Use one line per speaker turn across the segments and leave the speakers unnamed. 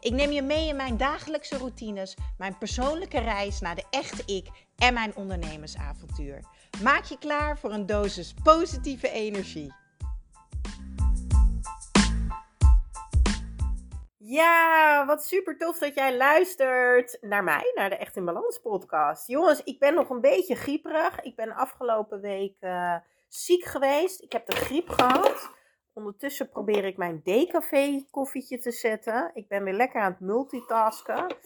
Ik neem je mee in mijn dagelijkse routines, mijn persoonlijke reis naar de echte ik en mijn ondernemersavontuur. Maak je klaar voor een dosis positieve energie. Ja, wat super tof dat jij luistert naar mij, naar de Echt in Balans podcast. Jongens, ik ben nog een beetje grieperig. Ik ben afgelopen week uh, ziek geweest. Ik heb de griep gehad. Ondertussen probeer ik mijn decafé koffietje te zetten. Ik ben weer lekker aan het multitasken.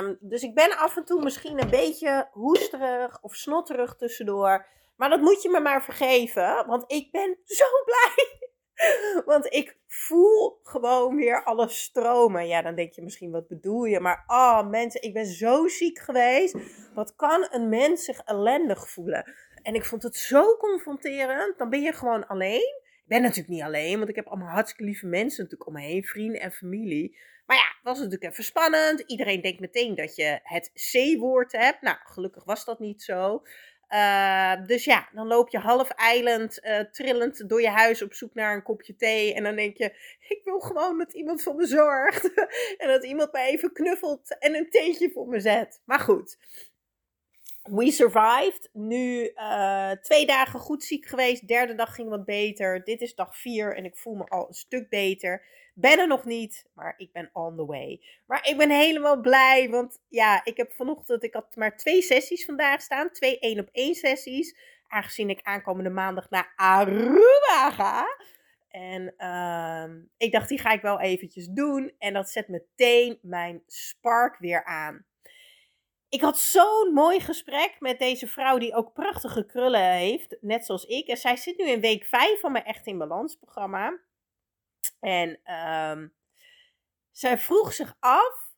Um, dus ik ben af en toe misschien een beetje hoesterig of snotterig tussendoor. Maar dat moet je me maar vergeven, want ik ben zo blij. Want ik voel gewoon weer alles stromen. Ja, dan denk je misschien, wat bedoel je? Maar oh mensen, ik ben zo ziek geweest. Wat kan een mens zich ellendig voelen? En ik vond het zo confronterend. Dan ben je gewoon alleen ben natuurlijk niet alleen, want ik heb allemaal hartstikke lieve mensen natuurlijk om me heen, vrienden en familie. Maar ja, het was natuurlijk even spannend. Iedereen denkt meteen dat je het C-woord hebt. Nou, gelukkig was dat niet zo. Uh, dus ja, dan loop je half eiland uh, trillend door je huis op zoek naar een kopje thee. En dan denk je, ik wil gewoon dat iemand voor me zorgt. en dat iemand me even knuffelt en een theetje voor me zet. Maar goed, we survived. Nu uh, twee dagen goed ziek geweest. Derde dag ging wat beter. Dit is dag vier en ik voel me al een stuk beter. Ben er nog niet, maar ik ben on the way. Maar ik ben helemaal blij, want ja, ik heb vanochtend, ik had maar twee sessies vandaag staan. Twee één op één sessies. Aangezien ik aankomende maandag naar Aruba ga. En uh, ik dacht, die ga ik wel eventjes doen. En dat zet meteen mijn spark weer aan. Ik had zo'n mooi gesprek met deze vrouw die ook prachtige krullen heeft, net zoals ik. En zij zit nu in week 5 van mijn Echt in Balans programma. En um, zij vroeg zich af,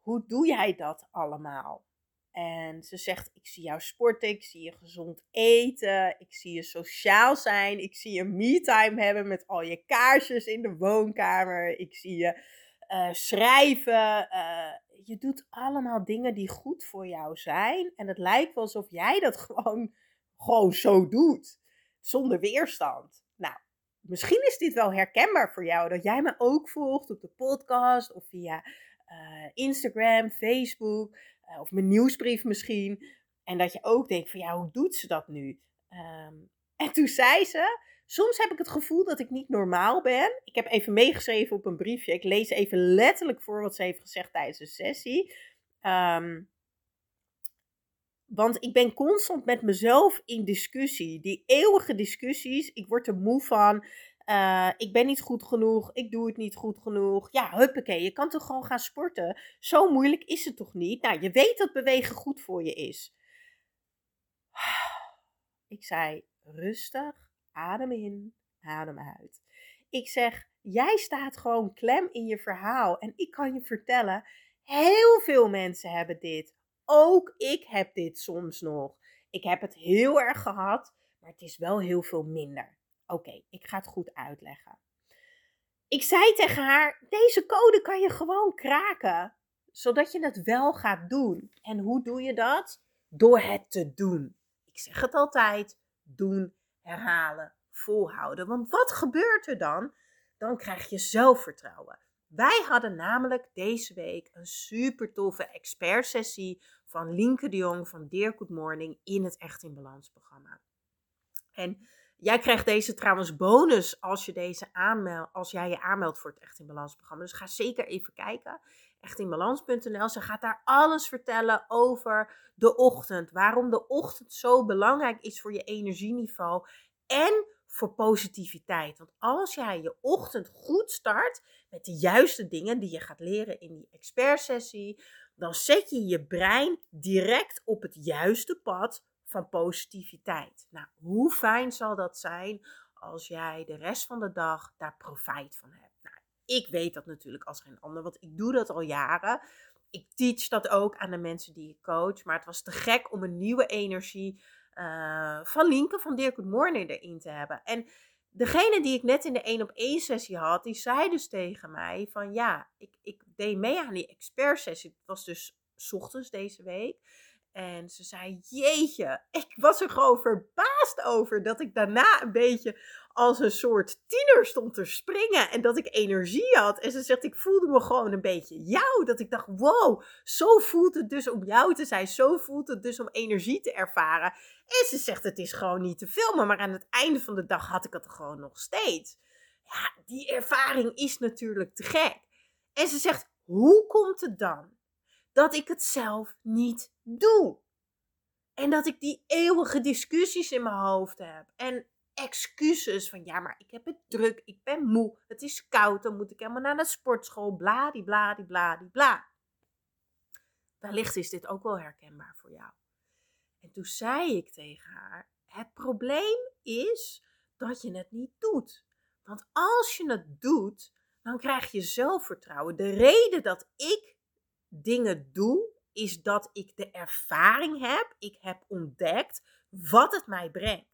hoe doe jij dat allemaal? En ze zegt, ik zie jou sporten, ik zie je gezond eten, ik zie je sociaal zijn, ik zie je me-time hebben met al je kaarsjes in de woonkamer, ik zie je uh, schrijven, uh, je doet allemaal dingen die goed voor jou zijn. En het lijkt wel alsof jij dat gewoon, gewoon zo doet. Zonder weerstand. Nou, misschien is dit wel herkenbaar voor jou. Dat jij me ook volgt op de podcast of via uh, Instagram, Facebook uh, of mijn nieuwsbrief misschien. En dat je ook denkt van ja, hoe doet ze dat nu? Um, en toen zei ze, soms heb ik het gevoel dat ik niet normaal ben. Ik heb even meegeschreven op een briefje. Ik lees even letterlijk voor wat ze heeft gezegd tijdens de sessie. Um, want ik ben constant met mezelf in discussie. Die eeuwige discussies. Ik word er moe van. Uh, ik ben niet goed genoeg. Ik doe het niet goed genoeg. Ja, huppakee. Je kan toch gewoon gaan sporten. Zo moeilijk is het toch niet? Nou, je weet dat bewegen goed voor je is. Ik zei, rustig, adem in, adem uit. Ik zeg, jij staat gewoon klem in je verhaal. En ik kan je vertellen, heel veel mensen hebben dit. Ook ik heb dit soms nog. Ik heb het heel erg gehad, maar het is wel heel veel minder. Oké, ik ga het goed uitleggen. Ik zei tegen haar: deze code kan je gewoon kraken, zodat je het wel gaat doen. En hoe doe je dat? Door het te doen. Ik zeg het altijd: doen, herhalen, volhouden. Want wat gebeurt er dan? Dan krijg je zelfvertrouwen. Wij hadden namelijk deze week een super toffe expertsessie van Linke de Jong van Dear Good Morning in het Echt in Balans programma. En jij krijgt deze trouwens bonus als, je deze aanmeld, als jij je aanmeldt voor het Echt in Balans programma. Dus ga zeker even kijken. Echtinbalans.nl. Ze gaat daar alles vertellen over de ochtend. Waarom de ochtend zo belangrijk is voor je energieniveau. En voor positiviteit. Want als jij je ochtend goed start met de juiste dingen die je gaat leren in die expertsessie, dan zet je je brein direct op het juiste pad van positiviteit. Nou, hoe fijn zal dat zijn als jij de rest van de dag daar profijt van hebt? Ik weet dat natuurlijk als geen ander, want ik doe dat al jaren. ik teach dat ook aan de mensen die ik coach. Maar het was te gek om een nieuwe energie uh, van Linke van Dirk Good Morning erin te hebben. En degene die ik net in de 1 op 1 sessie had, die zei dus tegen mij van ja, ik, ik deed mee aan die expert sessie. Het was dus ochtends deze week. En ze zei: Jeetje, ik was er gewoon verbaasd over dat ik daarna een beetje als een soort tiener stond te springen en dat ik energie had. En ze zegt: Ik voelde me gewoon een beetje jou. Dat ik dacht: Wow, zo voelt het dus om jou te zijn. Zo voelt het dus om energie te ervaren. En ze zegt: Het is gewoon niet te filmen, maar aan het einde van de dag had ik het gewoon nog steeds. Ja, die ervaring is natuurlijk te gek. En ze zegt: Hoe komt het dan? dat ik het zelf niet doe. En dat ik die eeuwige discussies in mijn hoofd heb. En excuses van ja, maar ik heb het druk, ik ben moe, het is koud, dan moet ik helemaal naar de sportschool, bladibladibladibla. Wellicht is dit ook wel herkenbaar voor jou. En toen zei ik tegen haar: Het probleem is dat je het niet doet. Want als je het doet, dan krijg je zelfvertrouwen. De reden dat ik dingen doe, is dat ik de ervaring heb, ik heb ontdekt wat het mij brengt.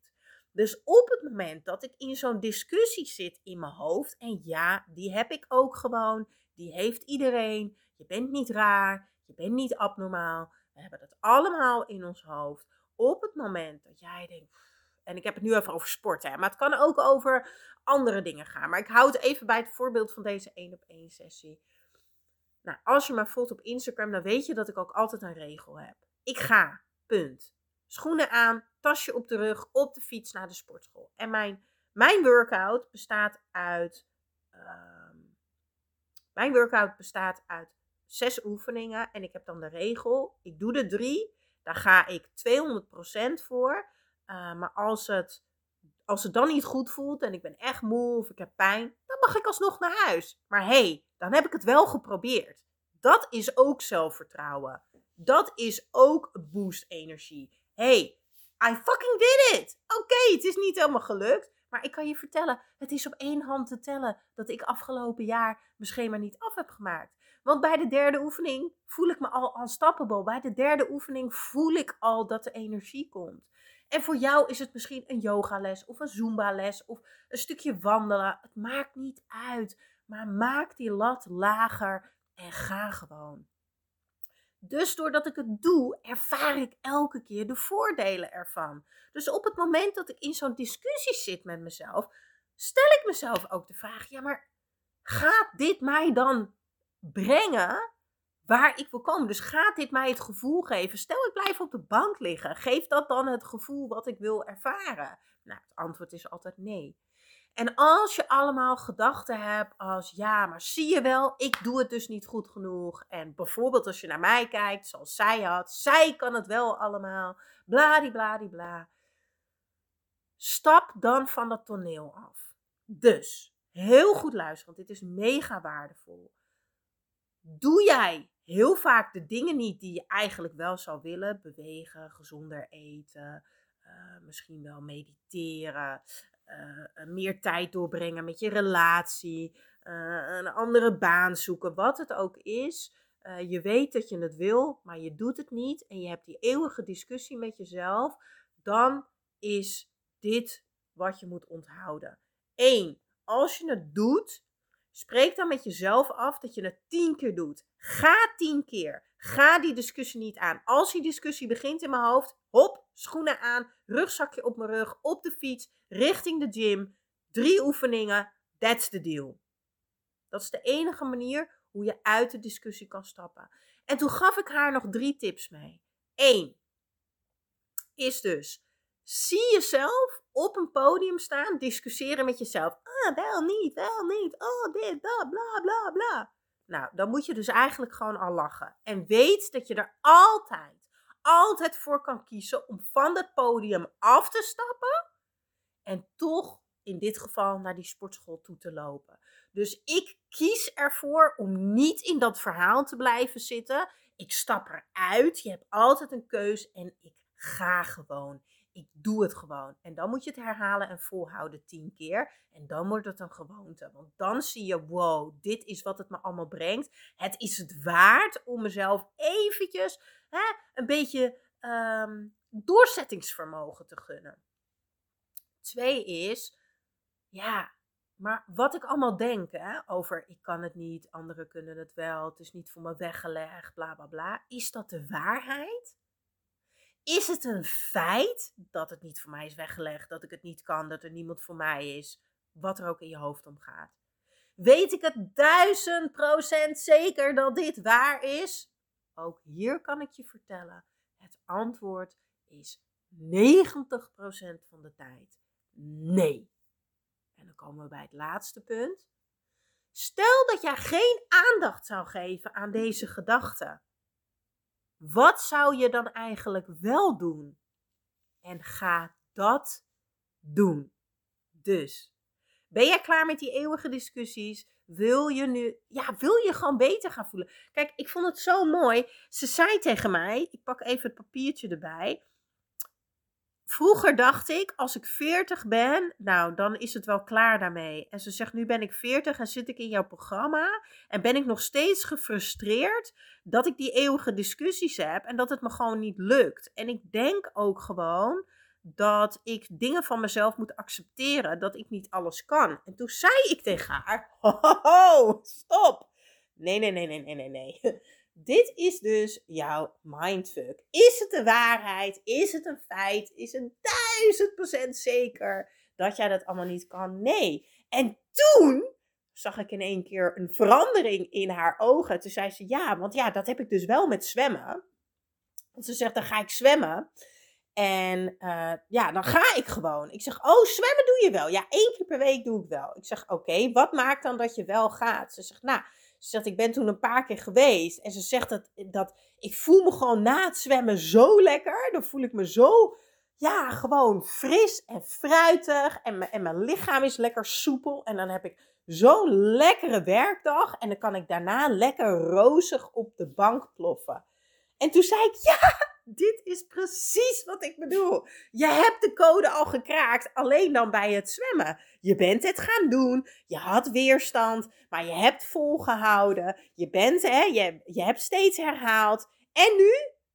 Dus op het moment dat ik in zo'n discussie zit in mijn hoofd, en ja, die heb ik ook gewoon, die heeft iedereen, je bent niet raar, je bent niet abnormaal, we hebben dat allemaal in ons hoofd. Op het moment dat jij denkt, en ik heb het nu even over sport, hè, maar het kan ook over andere dingen gaan. Maar ik hou het even bij het voorbeeld van deze één op één sessie. Nou, als je me volgt op Instagram, dan weet je dat ik ook altijd een regel heb. Ik ga, punt. Schoenen aan, tasje op de rug, op de fiets naar de sportschool. En mijn, mijn workout bestaat uit. Ehm, mijn workout bestaat uit zes oefeningen. En ik heb dan de regel: ik doe de drie. Daar ga ik 200% voor. Uh, maar als het, als het dan niet goed voelt en ik ben echt moe of ik heb pijn, dan mag ik alsnog naar huis. Maar hé, hey, dan heb ik het wel geprobeerd. Dat is ook zelfvertrouwen. Dat is ook boost energie. Hey, I fucking did it. Oké, het is niet helemaal gelukt. Maar ik kan je vertellen, het is op één hand te tellen dat ik afgelopen jaar mijn schema niet af heb gemaakt. Want bij de derde oefening voel ik me al unstoppable. Bij de derde oefening voel ik al dat de energie komt. En voor jou is het misschien een yogales of een zumba les of een stukje wandelen. Het maakt niet uit. Maar maak die lat lager en ga gewoon. Dus doordat ik het doe, ervaar ik elke keer de voordelen ervan. Dus op het moment dat ik in zo'n discussie zit met mezelf, stel ik mezelf ook de vraag: ja, maar gaat dit mij dan brengen waar ik wil komen? Dus gaat dit mij het gevoel geven? Stel, ik blijf op de bank liggen. Geeft dat dan het gevoel wat ik wil ervaren? Nou, het antwoord is altijd nee. En als je allemaal gedachten hebt als ja, maar zie je wel, ik doe het dus niet goed genoeg. En bijvoorbeeld als je naar mij kijkt, zoals zij had, zij kan het wel allemaal, bladibladibla. Stap dan van dat toneel af. Dus, heel goed luisteren, want dit is mega waardevol. Doe jij heel vaak de dingen niet die je eigenlijk wel zou willen? Bewegen, gezonder eten, uh, misschien wel mediteren, uh, meer tijd doorbrengen met je relatie, uh, een andere baan zoeken, wat het ook is. Je weet dat je het wil, maar je doet het niet en je hebt die eeuwige discussie met jezelf, dan is dit wat je moet onthouden. Eén, als je het doet, spreek dan met jezelf af dat je het tien keer doet. Ga tien keer. Ga die discussie niet aan. Als die discussie begint in mijn hoofd, hop, schoenen aan, rugzakje op mijn rug, op de fiets, richting de gym. Drie oefeningen, that's the deal. Dat is de enige manier hoe je uit de discussie kan stappen. En toen gaf ik haar nog drie tips mee. Eén is dus, zie jezelf op een podium staan, discussiëren met jezelf. Ah, wel niet, wel niet, oh dit, dat, bla, bla, bla. Nou, dan moet je dus eigenlijk gewoon al lachen. En weet dat je er altijd, altijd voor kan kiezen om van het podium af te stappen en toch in dit geval naar die sportschool toe te lopen. Dus ik kies ervoor om niet in dat verhaal te blijven zitten. Ik stap eruit. Je hebt altijd een keus en ik ga gewoon. Ik doe het gewoon. En dan moet je het herhalen en volhouden tien keer. En dan wordt het een gewoonte. Want dan zie je, wow, dit is wat het me allemaal brengt. Het is het waard om mezelf eventjes hè, een beetje ehm, doorzettingsvermogen te gunnen. Twee is, ja, maar wat ik allemaal denk hè, over ik kan het niet, anderen kunnen het wel, het is niet voor me weggelegd, bla bla bla. Is dat de waarheid? Is het een feit dat het niet voor mij is weggelegd, dat ik het niet kan, dat er niemand voor mij is, wat er ook in je hoofd om gaat? Weet ik het duizend procent zeker dat dit waar is? Ook hier kan ik je vertellen, het antwoord is 90% van de tijd nee. En dan komen we bij het laatste punt. Stel dat jij geen aandacht zou geven aan deze gedachten. Wat zou je dan eigenlijk wel doen? En ga dat doen. Dus, ben jij klaar met die eeuwige discussies? Wil je nu, ja, wil je gewoon beter gaan voelen? Kijk, ik vond het zo mooi. Ze zei tegen mij, ik pak even het papiertje erbij. Vroeger dacht ik, als ik 40 ben, nou, dan is het wel klaar daarmee. En ze zegt, nu ben ik 40 en zit ik in jouw programma. En ben ik nog steeds gefrustreerd dat ik die eeuwige discussies heb en dat het me gewoon niet lukt. En ik denk ook gewoon dat ik dingen van mezelf moet accepteren, dat ik niet alles kan. En toen zei ik tegen haar, ho, ho, stop. Nee, nee, nee, nee, nee, nee, nee. Dit is dus jouw mindfuck. Is het de waarheid? Is het een feit? Is het duizend procent zeker dat jij dat allemaal niet kan? Nee. En toen zag ik in één keer een verandering in haar ogen. Toen zei ze ja, want ja, dat heb ik dus wel met zwemmen. Ze zegt, dan ga ik zwemmen. En uh, ja, dan ga ik gewoon. Ik zeg, oh, zwemmen doe je wel. Ja, één keer per week doe ik wel. Ik zeg, oké, wat maakt dan dat je wel gaat? Ze zegt, nou, ze zegt, ik ben toen een paar keer geweest. En ze zegt dat, dat ik voel me gewoon na het zwemmen zo lekker. Dan voel ik me zo, ja, gewoon fris en fruitig. En, en mijn lichaam is lekker soepel. En dan heb ik zo'n lekkere werkdag. En dan kan ik daarna lekker rozig op de bank ploffen. En toen zei ik, ja, dit is precies wat ik bedoel. Je hebt de code al gekraakt, alleen dan bij het zwemmen. Je bent het gaan doen, je had weerstand, maar je hebt volgehouden. Je bent, hè, je, je hebt steeds herhaald. En nu,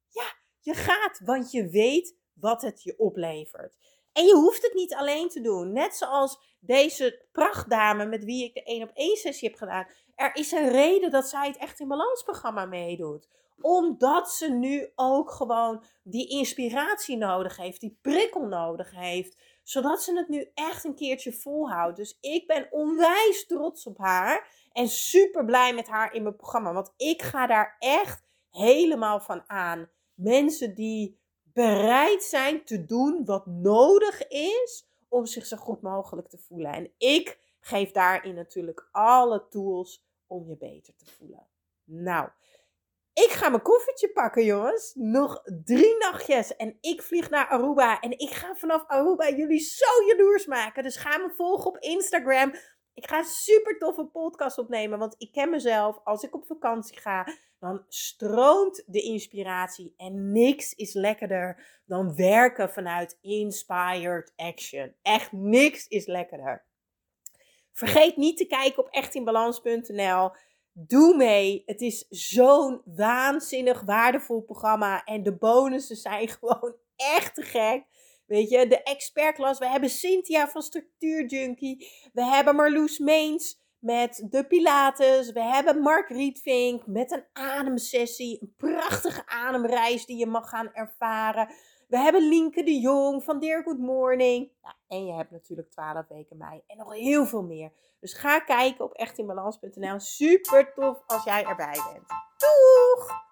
ja, je gaat, want je weet wat het je oplevert. En je hoeft het niet alleen te doen. Net zoals deze prachtdame met wie ik de 1 op 1 sessie heb gedaan. Er is een reden dat zij het Echt in Balans programma meedoet omdat ze nu ook gewoon die inspiratie nodig heeft, die prikkel nodig heeft. Zodat ze het nu echt een keertje volhoudt. Dus ik ben onwijs trots op haar. En super blij met haar in mijn programma. Want ik ga daar echt helemaal van aan. Mensen die bereid zijn te doen wat nodig is om zich zo goed mogelijk te voelen. En ik geef daarin natuurlijk alle tools om je beter te voelen. Nou, ik ga mijn koffertje pakken, jongens. Nog drie nachtjes en ik vlieg naar Aruba. En ik ga vanaf Aruba jullie zo jaloers maken. Dus ga me volgen op Instagram. Ik ga een super toffe podcast opnemen. Want ik ken mezelf. Als ik op vakantie ga, dan stroomt de inspiratie. En niks is lekkerder dan werken vanuit inspired action. Echt niks is lekkerder. Vergeet niet te kijken op echtinbalans.nl. Doe mee. Het is zo'n waanzinnig waardevol programma. En de bonussen zijn gewoon echt te gek. Weet je, de expertklas. We hebben Cynthia van Structuur Junkie. We hebben Marloes Meens met de Pilates. We hebben Mark Rietvink met een ademsessie. Een prachtige ademreis die je mag gaan ervaren. We hebben Linke de Jong van Dear Good Morning. en je hebt natuurlijk 12 weken mei en nog heel veel meer. Dus ga kijken op echtinbalans.nl. Super tof als jij erbij bent. Doeg!